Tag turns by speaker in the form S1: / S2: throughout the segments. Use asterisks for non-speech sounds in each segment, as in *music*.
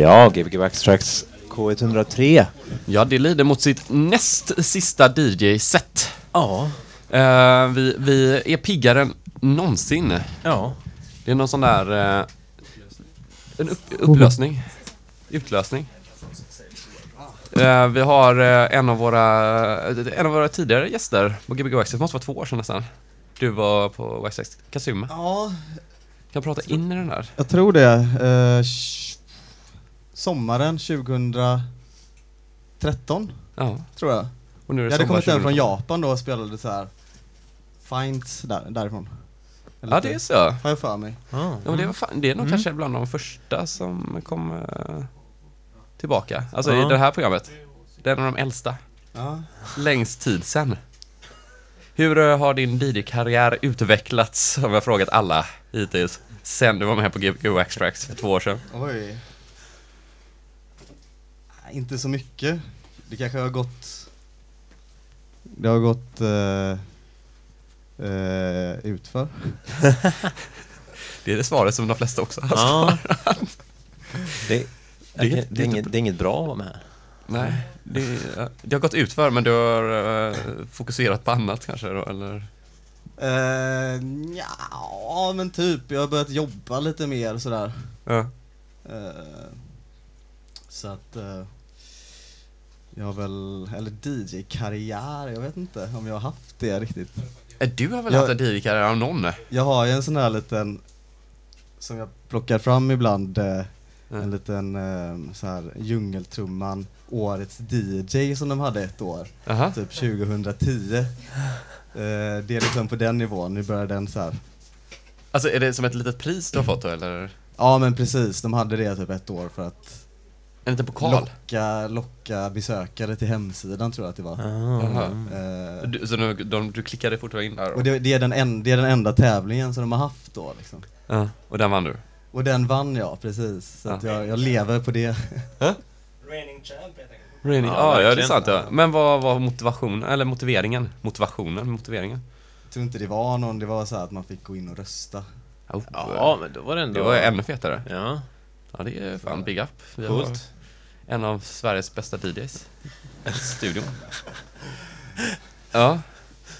S1: Ja, Gbg Backtracks K103.
S2: Ja, det lider mot sitt näst sista DJ-set.
S1: Ja.
S2: Eh, vi, vi är piggare än någonsin.
S1: Ja.
S2: Det är någon sån där... eh, en upp, upplösning. Utlösning. Eh, vi har en av våra en av våra tidigare gäster på Gbg Waxxed, det måste vara två år sedan nästan. Du var på Waxxed, Kazuma.
S3: Ja,
S2: Kan prata in i den där?
S3: jag tror det. Sommaren 2013,
S2: Ja.
S3: tror jag.
S2: Och nu är det
S3: Jag hade kommit hem från
S2: 2019.
S3: Japan då och spelade så här Finds där, därifrån. Eller
S2: Ja,
S3: lite-
S2: det är så.
S3: Har jag för mig.
S1: Ja.
S2: Ja, men det, var fan, det är nog
S1: Mm.
S2: kanske bland de första som kom eh, tillbaka. Alltså
S1: Ja.
S2: i det här programmet. Det är en av de äldsta.
S3: Ja.
S2: Längst tid sen. Hur eh, har din DJ-karriär utvecklats, har jag frågat alla hittills. Sen du var med på Gbg Wax Tracks för två år sedan.
S3: Oj. Inte så mycket. Det kanske har gått... Det har gått eh, eh, utför. *laughs*
S2: Det är det svaret som de flesta också har.
S1: Ja. Det,
S2: Det är-
S1: det, det, är inget, det är inget bra att vara med här.
S2: Nej, det, det har gått utför men du har eh, fokuserat på annat kanske då, eller?
S3: Eh, ja, men typ. Jag har börjat jobba lite mer sådär.
S2: Ja.
S3: Eh, så att... eh, jag har väl, eller DJ-karriär, jag vet inte om jag har haft det riktigt.
S2: Eh, Du har väl
S3: Jag-
S2: haft en DJ-karriär av någon?
S3: Jag har ju en sån här liten, som jag plockar fram ibland, eh, en liten eh, så här djungeltrumman, årets DJ som de hade ett år,
S2: Aha.
S3: typ 2010. Eh, det är liksom på den nivån, nu börjar den så här.
S2: Alltså är det som ett litet pris du har fått då eller?
S3: Ja men precis, de hade det typ ett år för att
S2: En liten pokal?
S3: locka, locka besökare till hemsidan tror jag att det var.
S2: Jaha.
S3: Eh,
S2: Du, så nu, de, du klickade fortfarande in där då?
S3: och det, det, är den en, det är den enda tävlingen som de har haft då liksom.
S2: Ja, och den vann du?
S3: Och den vann jag, precis. Så att
S2: Ja.
S3: jag, jag lever på det.
S4: Reigning champ helt enkelt.
S2: Raining.
S1: Ja,
S2: Ja, ja, det är
S1: verkligen.
S2: sant ja. Men vad var motivationen, eller motiveringen? Motivationen, motiveringen?
S3: Jag tror inte det var någon, det var så här att man fick gå in och rösta.
S2: Oh,
S1: Ja, men då var det ändå...
S2: Det var ännu fetare.
S1: Ja,
S2: Ja, det är fan big up. Vi har
S1: coolt.
S2: en av Sveriges bästa DJs i studion. Ja.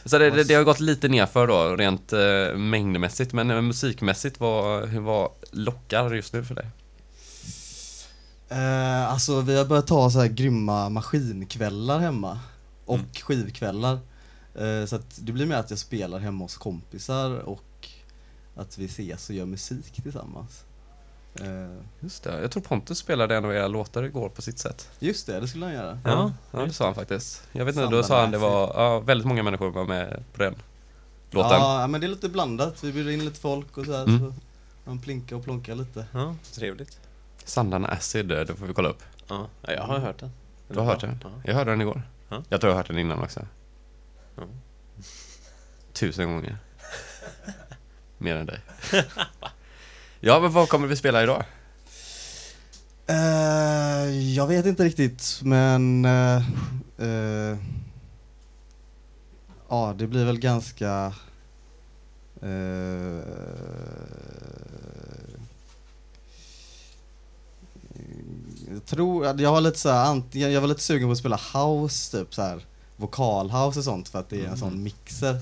S2: Så det, det, det har gått lite nerför då, rent eh, mängdmässigt. Men eh, musikmässigt, vad, hur vad lockar just nu för dig?
S3: Eh, alltså vi har börjat ta så här grymma maskinkvällar hemma. Och
S2: Mm.
S3: skivkvällar. Eh, så att det blir mer att jag spelar hemma hos kompisar och att vi ses och gör musik tillsammans. Eh,
S2: Just det, jag tror Pontus spelade en av era låtar igår på sitt sätt.
S3: just det, det skulle han göra.
S2: Ja, ja det sa han faktiskt. Jag vet inte, då sa han det var, ja, väldigt många människor var med på den låten.
S3: Ja, men det är lite blandat. Vi bjuder in lite folk och så här.
S2: Mm.
S3: Så man plinkar och plonkar lite.
S1: ja trevligt.
S2: Sandarna Acid, eh, det får vi kolla upp.
S1: Ja, ja, jag har hört den.
S2: Du har hört den?
S1: Ja.
S2: Jag hörde den igår.
S1: Ja.
S2: Jag tror jag har hört den innan också.
S1: Ja.
S2: Tusen gånger. Mer än dig. *laughs* ja, men vad kommer vi spela idag?
S3: Eh, jag vet inte riktigt, men... eh, eh, ja, det blir väl ganska... jag tror, jag har lite så här, jag var lite sugen på att spela house, typ så här vokalhouse och sånt för att det är en sån mixer.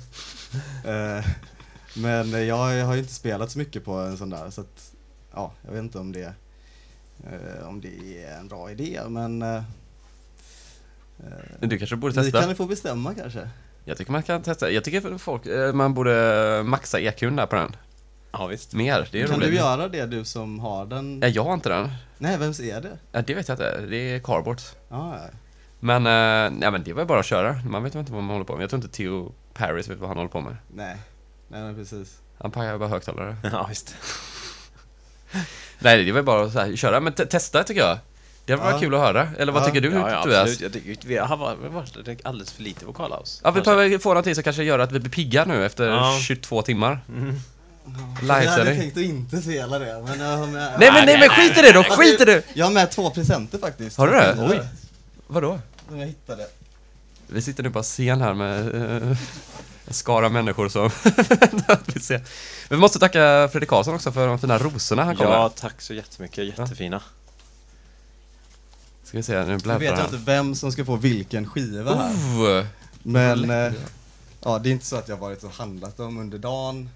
S3: Men jag, har ju inte spelat så mycket på en sån där så att, ja, jag vet inte om det eh, om det är en bra idé men eh, eh,
S2: Du kanske borde
S3: ni
S2: testa?
S3: kan ni få bestämma kanske?
S2: Jag tycker man kan testa. Jag tycker folk, man borde maxa EQn där på den.
S1: Ja, visst.
S2: Mer, det är
S3: kan
S2: roligt.
S3: du göra det du som har den?
S2: Nej, jag har inte den.
S3: Nej, vems är det?
S2: Ja, det vet jag inte. Det är Cardboard.
S3: Ah, ja.
S2: Men, eh, nej, men det var bara att köra. Man vet inte vad man håller på med. Jag tror inte Theo Paris vet vad han håller på med.
S3: Nej, nej men precis.
S2: Han pajar bara högtalare. *laughs*
S1: Ja, visst. *laughs*
S2: Nej, det var bara att så här, köra. Men te- testa tycker jag. Det var
S3: Ja.
S2: kul att höra. Eller vad
S3: Ja.
S2: tycker du,
S1: Ja, ja,
S2: Tobias?
S1: absolut. Jag tycker, vi har varit, varit alldeles för lite vokalhouse.
S2: Ja, vi behöver få någonting som kanske gör att vi blir pigga nu efter
S1: Ja.
S2: 22 timmar.
S1: Mm.
S3: Jag hade tänkt att inte spela det, men jag har med...
S2: Nej men, nej men skit i det då, skit i det!
S3: Jag har med två presenter faktiskt.
S2: Har du det? Oj. Vadå?
S3: Som jag hittade.
S2: Vi sitter nu på scen här med eh, en skara människor som *laughs* vill se. Vi måste tacka Fredrik Karlsson också för de fina rosorna han kom
S1: Ja,
S2: med.
S1: tack så jättemycket. Jättefina.
S2: Ska vi se, nu
S3: Nu vet
S2: bläddrar
S3: jag
S2: han.
S3: inte vem som ska få vilken skiva här.
S2: Oh,
S3: Men eh, ja, det är inte så att jag varit och handlat dem under dagen.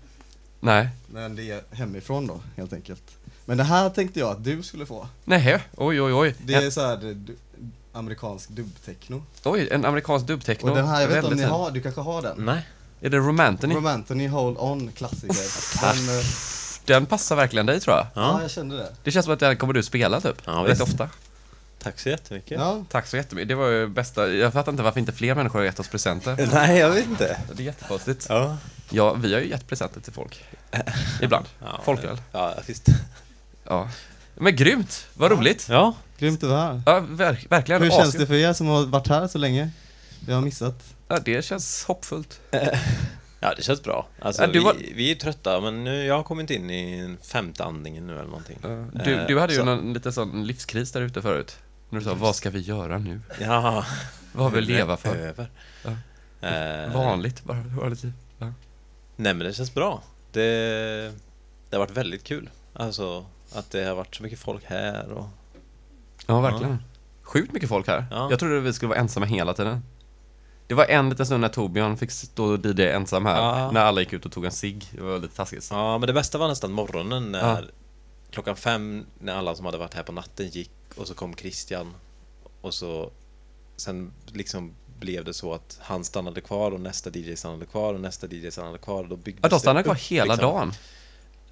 S2: nej.
S3: Men det är hemifrån då, helt enkelt. Men det här tänkte jag att du skulle få.
S2: Nej, oj oj oj.
S3: Det är så här det- du, amerikansk dubbtechno.
S2: Oj, en amerikansk dubbtechno.
S3: Och den här, jag vet inte om
S2: Väldigt
S3: ni
S2: fin.
S3: har, du kanske har den?
S1: Nej.
S2: Är det Romanthony?
S3: Romanthony Hold On klassiker. *laughs* Den, eh,
S2: Den passar verkligen dig tror jag.
S3: ja.
S1: Ja.
S3: jag kände det.
S2: Det känns som att den kommer du spela typ.
S1: Ja,
S2: Rätt
S1: visst.
S2: ofta.
S1: Tack så jättemycket.
S3: Ja,
S2: Tack så jättemycket. Det var ju bästa. Jag fattar inte varför inte fler människor har gett oss presenter. *laughs*
S1: Nej, jag vet inte.
S2: Det är jättekonstigt.
S1: Ja.
S2: Ja, vi har ju gett presenter till folk. *laughs* Ibland.
S1: ja
S2: Folköl.
S1: Ja, visst.
S2: Ja. Men grymt! Vad roligt!
S1: Ja.
S3: grymt att vara här.
S2: Ja, verk, verkligen.
S3: Hur känns
S2: Asgrymt.
S3: det för er som har varit här så länge? Jag har missat.
S2: Ja, det känns hoppfullt. *laughs*
S1: Ja, det känns bra. Alltså,
S2: Ja, var-
S1: vi, vi är trötta, men nu, jag har kommit in i en femte andningen nu eller någonting.
S2: Ja. Du,
S1: Eh,
S2: du hade ju
S1: så-
S2: någon liten sån livskris där ute förut. När du sa, vad ska vi göra nu?
S1: Ja.
S2: Vad har vi leva för?
S1: Över.
S2: Ja.
S1: Eh,
S2: Vanligt, bara vanligt liv. Ja.
S1: Nej, men det känns bra. Det, det har varit väldigt kul. Alltså, att det har varit så mycket folk här och...
S2: ja, verkligen. Sjukt mycket folk här.
S1: Ja.
S2: Jag trodde vi skulle vara ensamma hela tiden. Det var en liten stund när Torbjörn fick stå och DJ ensam här.
S1: Ja.
S2: När alla gick ut och tog en cigg. Det var lite taskigt.
S1: Ja, men det bästa var nästan morgonen när
S2: Ja.
S1: klockan fem, när alla som hade varit här på natten gick och så kom Christian och så sen liksom blev det så att han stannade kvar och nästa DJ stannade kvar och nästa DJ stannade kvar och då byggdes
S2: Ja, de stannade kvar hela
S1: liksom.
S2: dagen.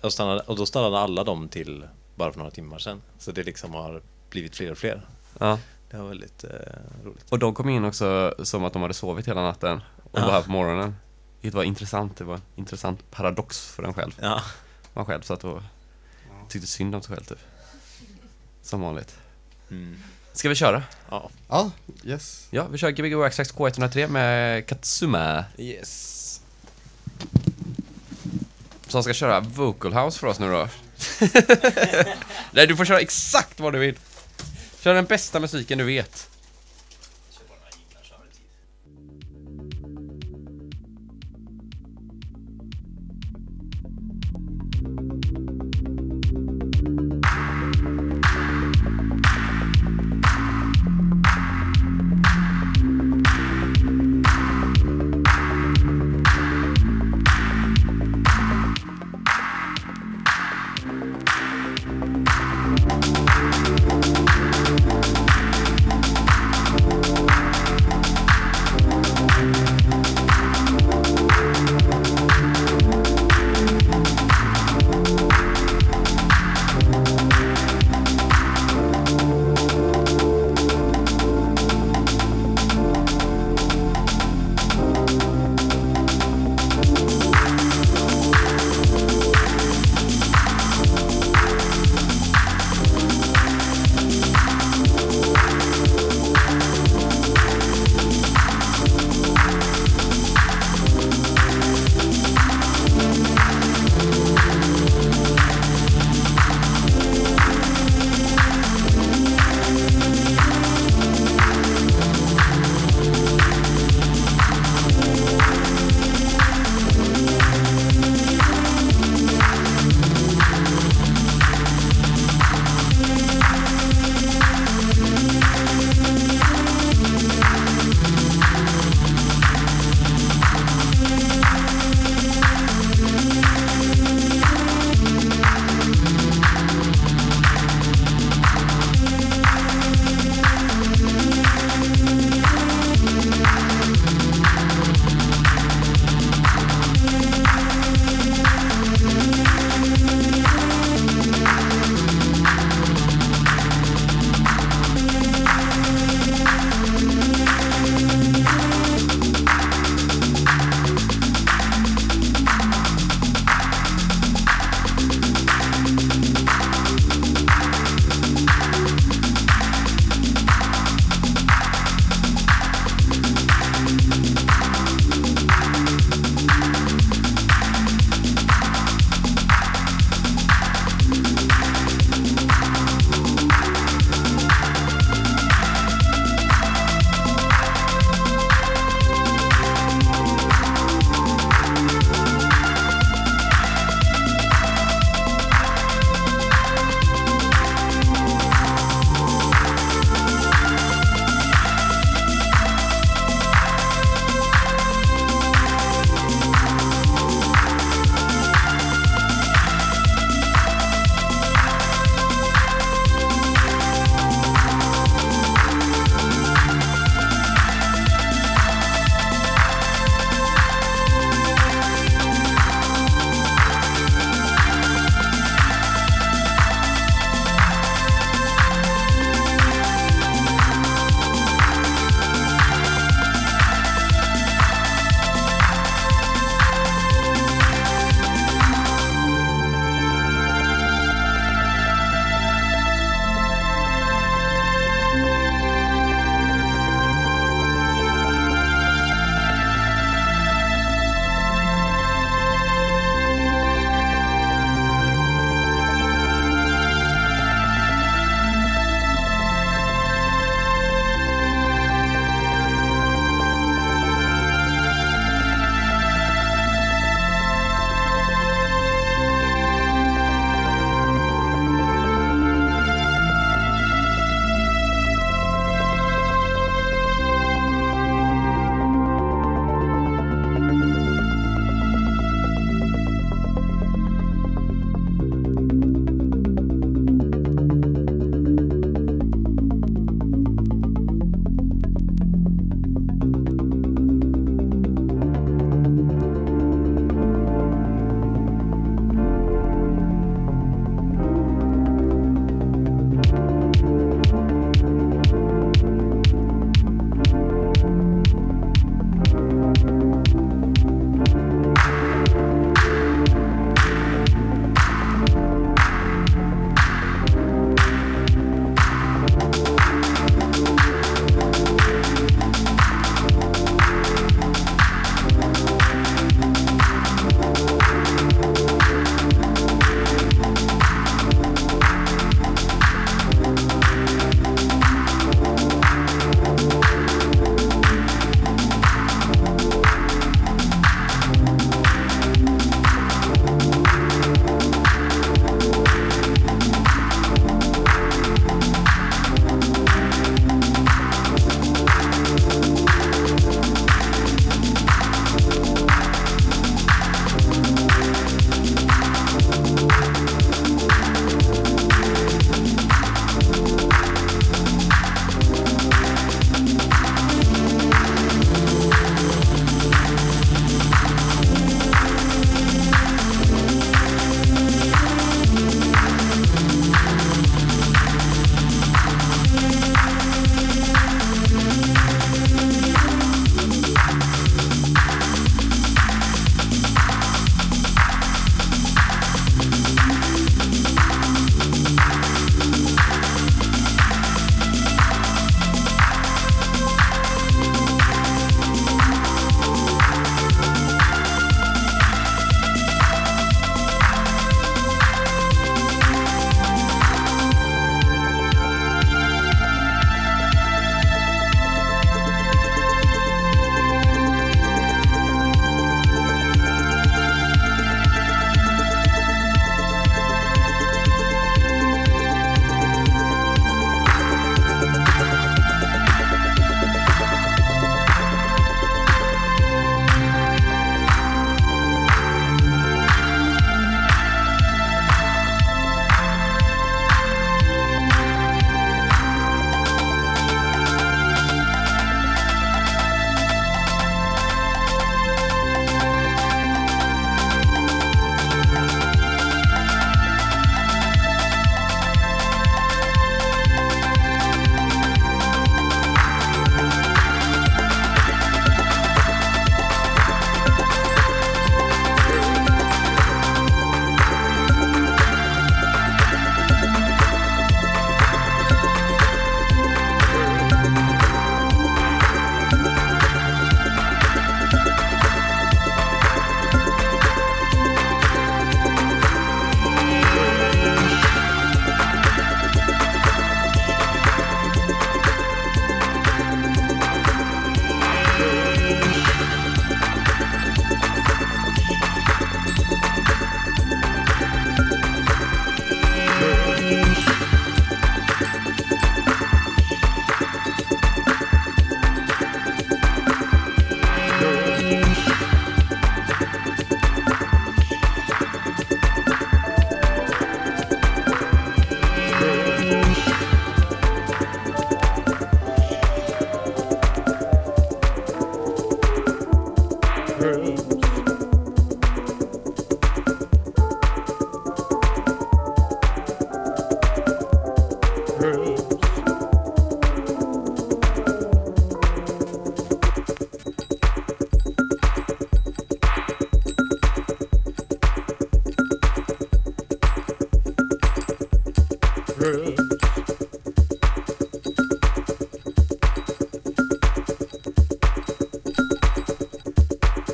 S1: Och, stannade, och då stannade alla dem till bara för några timmar sedan. Så det liksom har blivit fler och fler.
S2: Ja.
S1: Det var väldigt eh, roligt.
S2: Och de kom in också som att de hade sovit hela natten och
S1: Ja.
S2: var här på morgonen. Det var intressant, det var en intressant paradox för en själv.
S1: Ja,
S2: Man själv satt och tyckte synd om sig själv typ. Som vanligt.
S1: mm.
S2: Ska vi köra?
S1: ja.
S3: Ja, yes.
S2: Ja, vi kör Gbg Waxax K103 med Katsuma.
S1: Yes.
S2: Som ska köra Vocal House för oss nu då. *laughs* Nej, du får köra exakt vad du vill. Kör den bästa musiken du vet.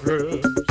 S5: girls.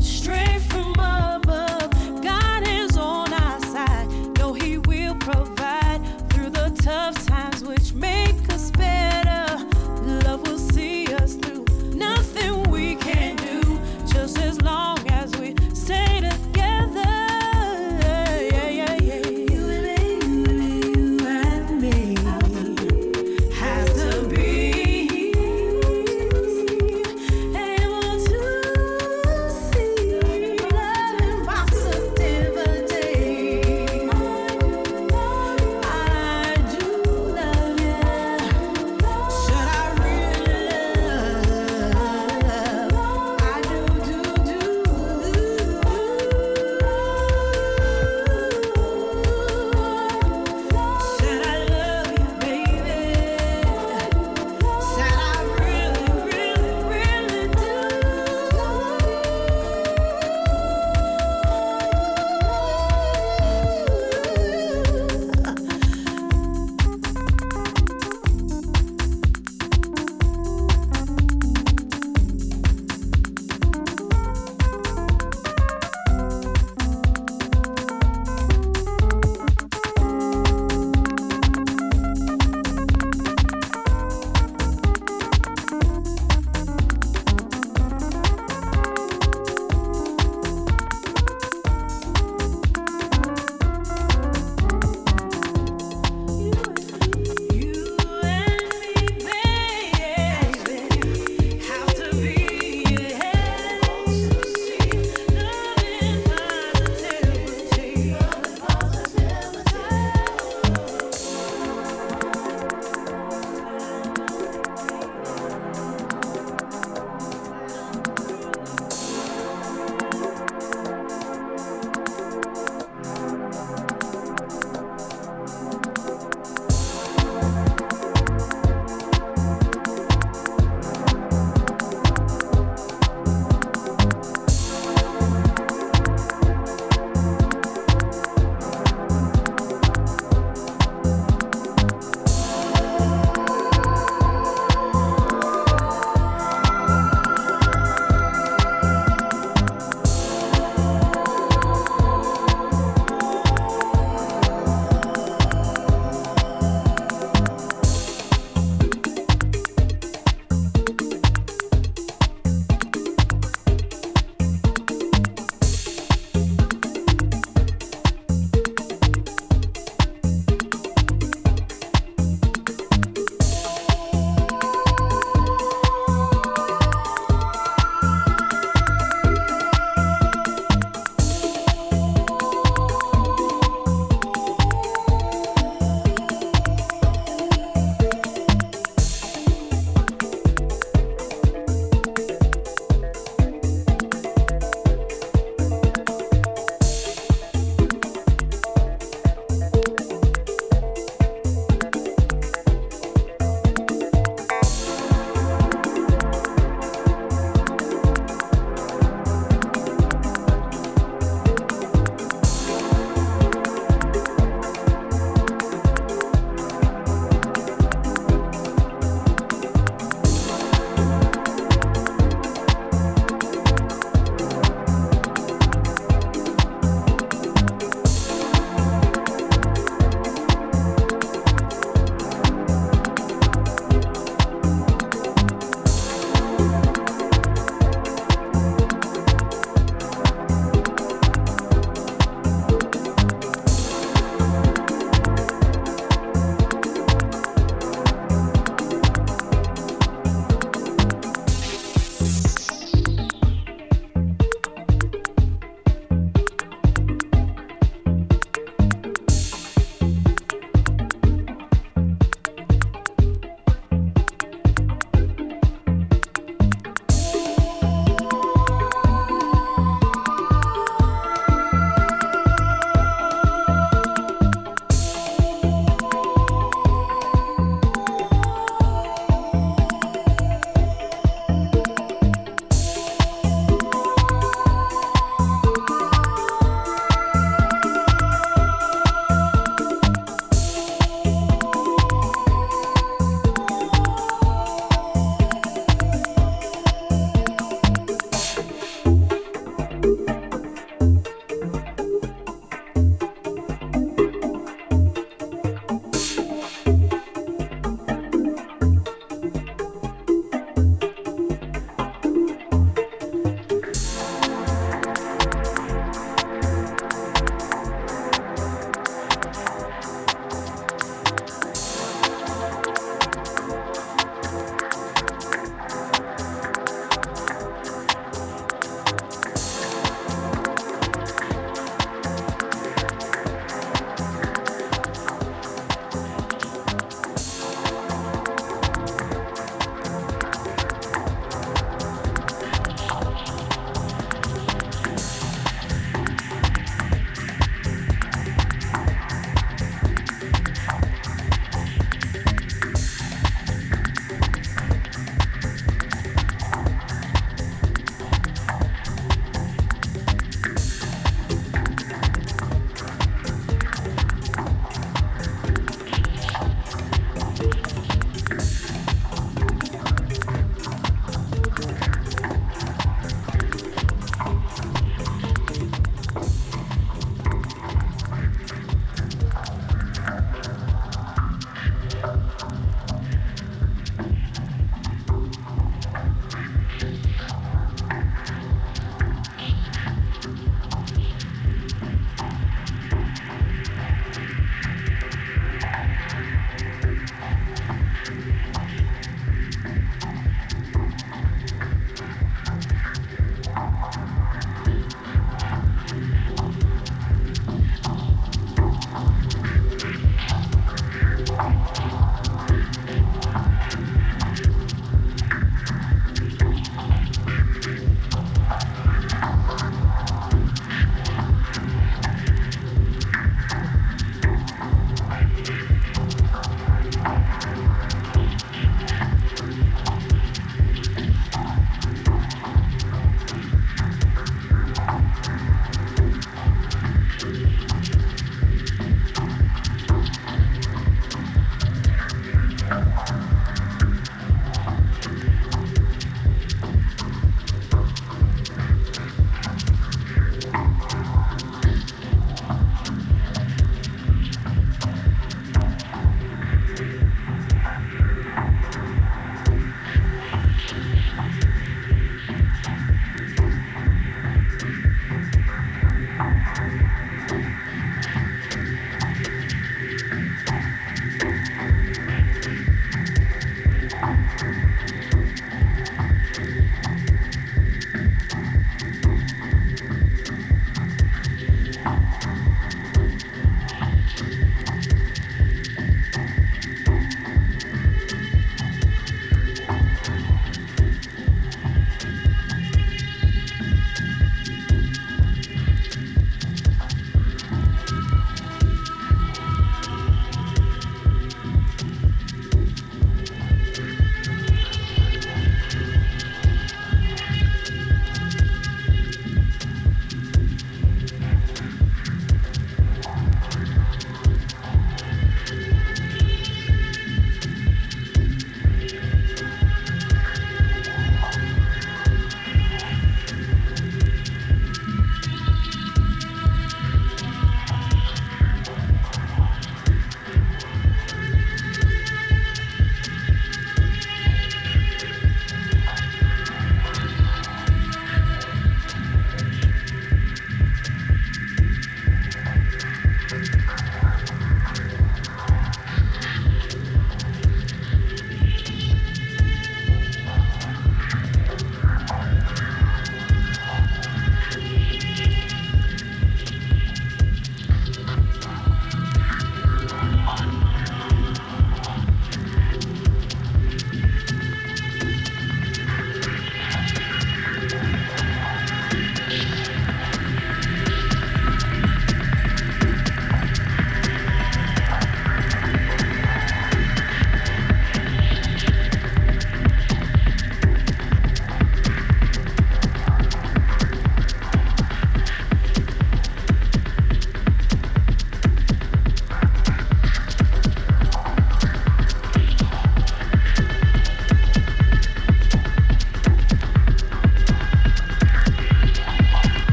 S5: straight.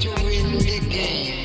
S5: to win the game.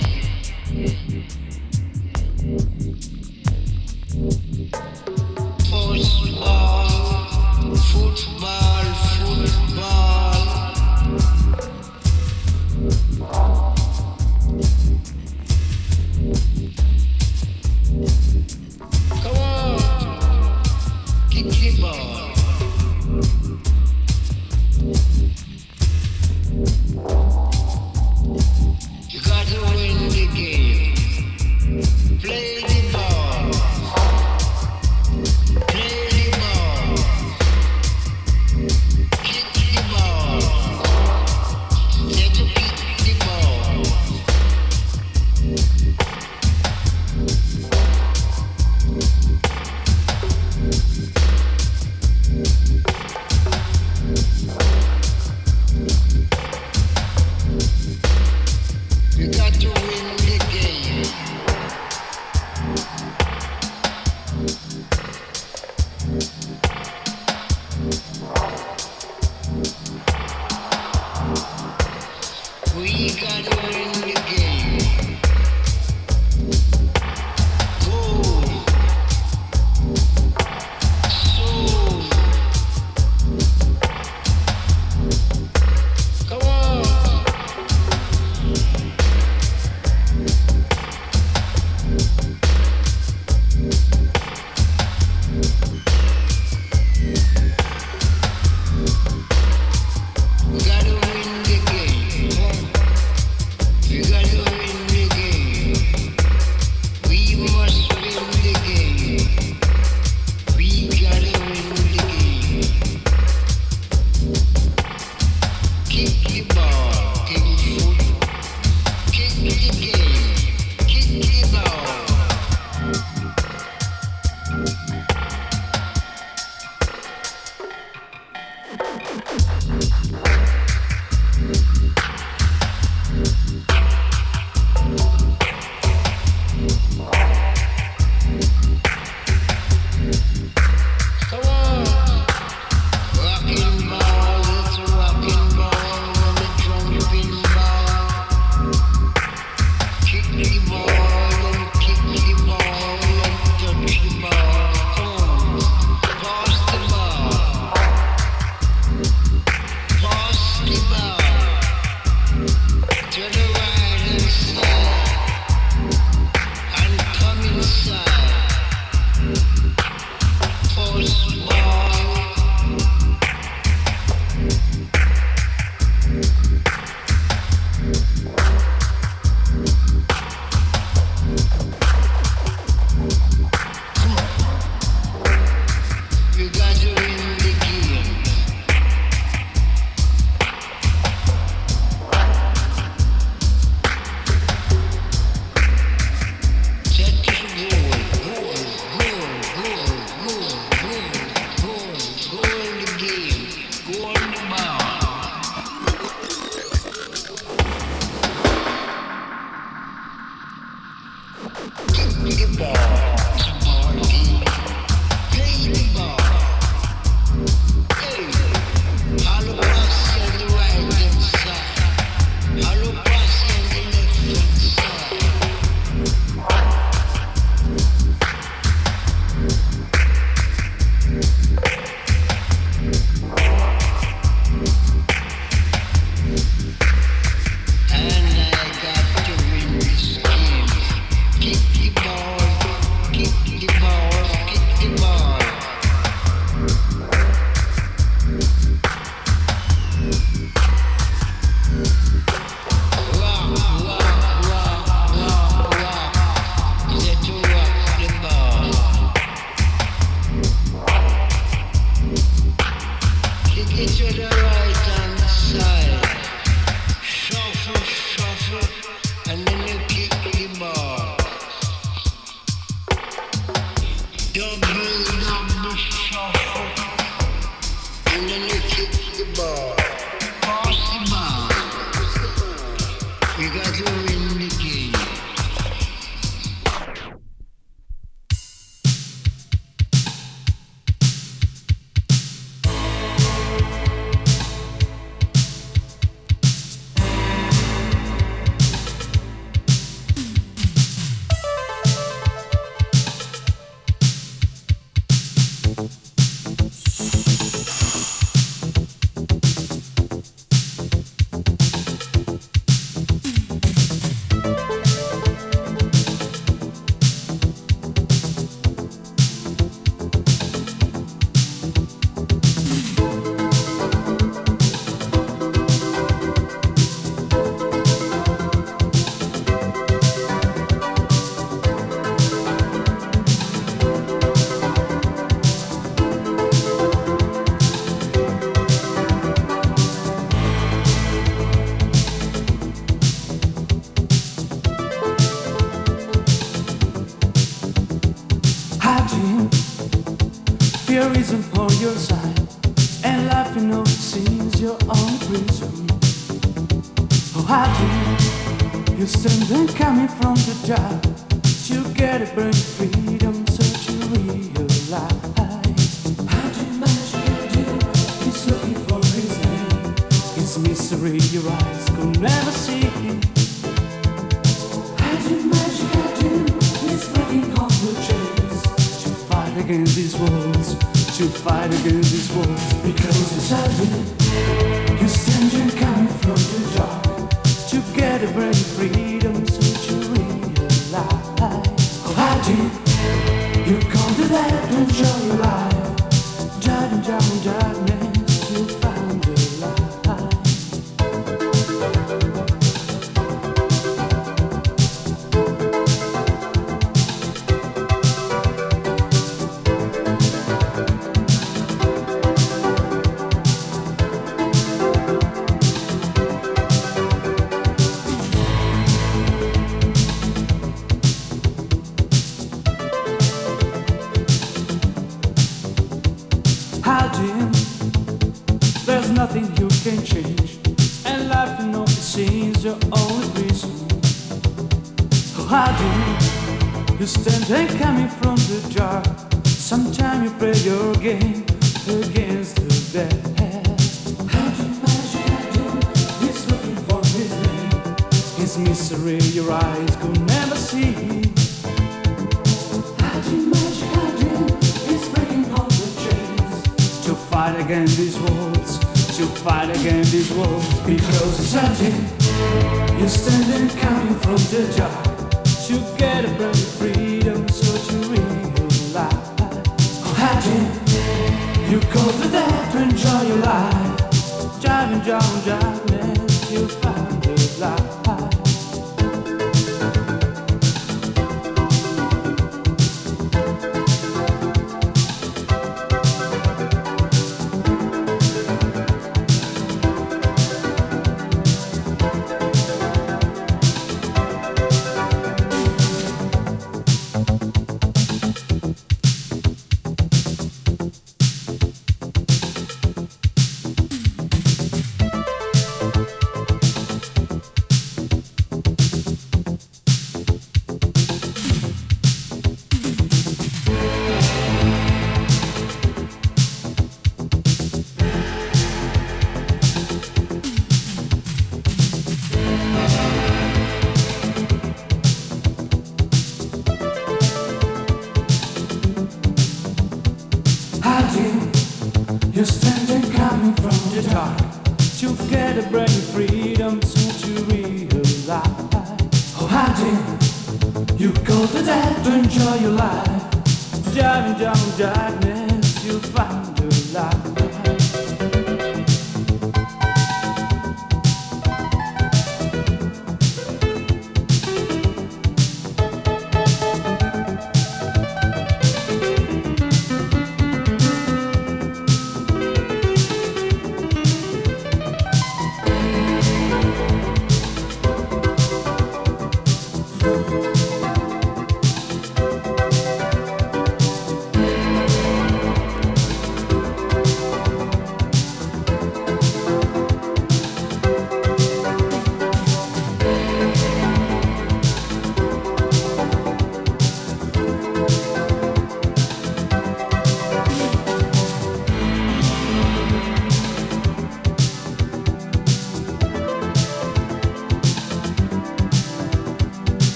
S6: Enjoy your life. Driving down darkness, you'll find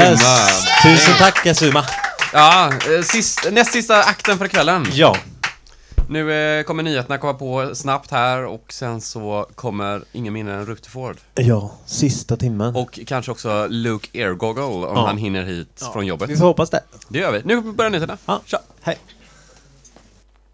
S2: Kazuma.
S1: Tusen tack Kazuma!
S2: Ja, eh, sist, näst sista akten för kvällen.
S1: Ja,
S2: Nu eh, kommer nyheterna komma på snabbt här och sen så kommer ingen mindre än Rutherford.
S1: ja, sista timmen.
S2: Och kanske också Luke Airgoggle om
S1: Ja.
S2: han hinner hit från jobbet.
S1: Vi får hoppas det.
S2: Det gör vi. Nu börjar nyheterna.
S1: Ja.
S2: Tja!
S1: Hej.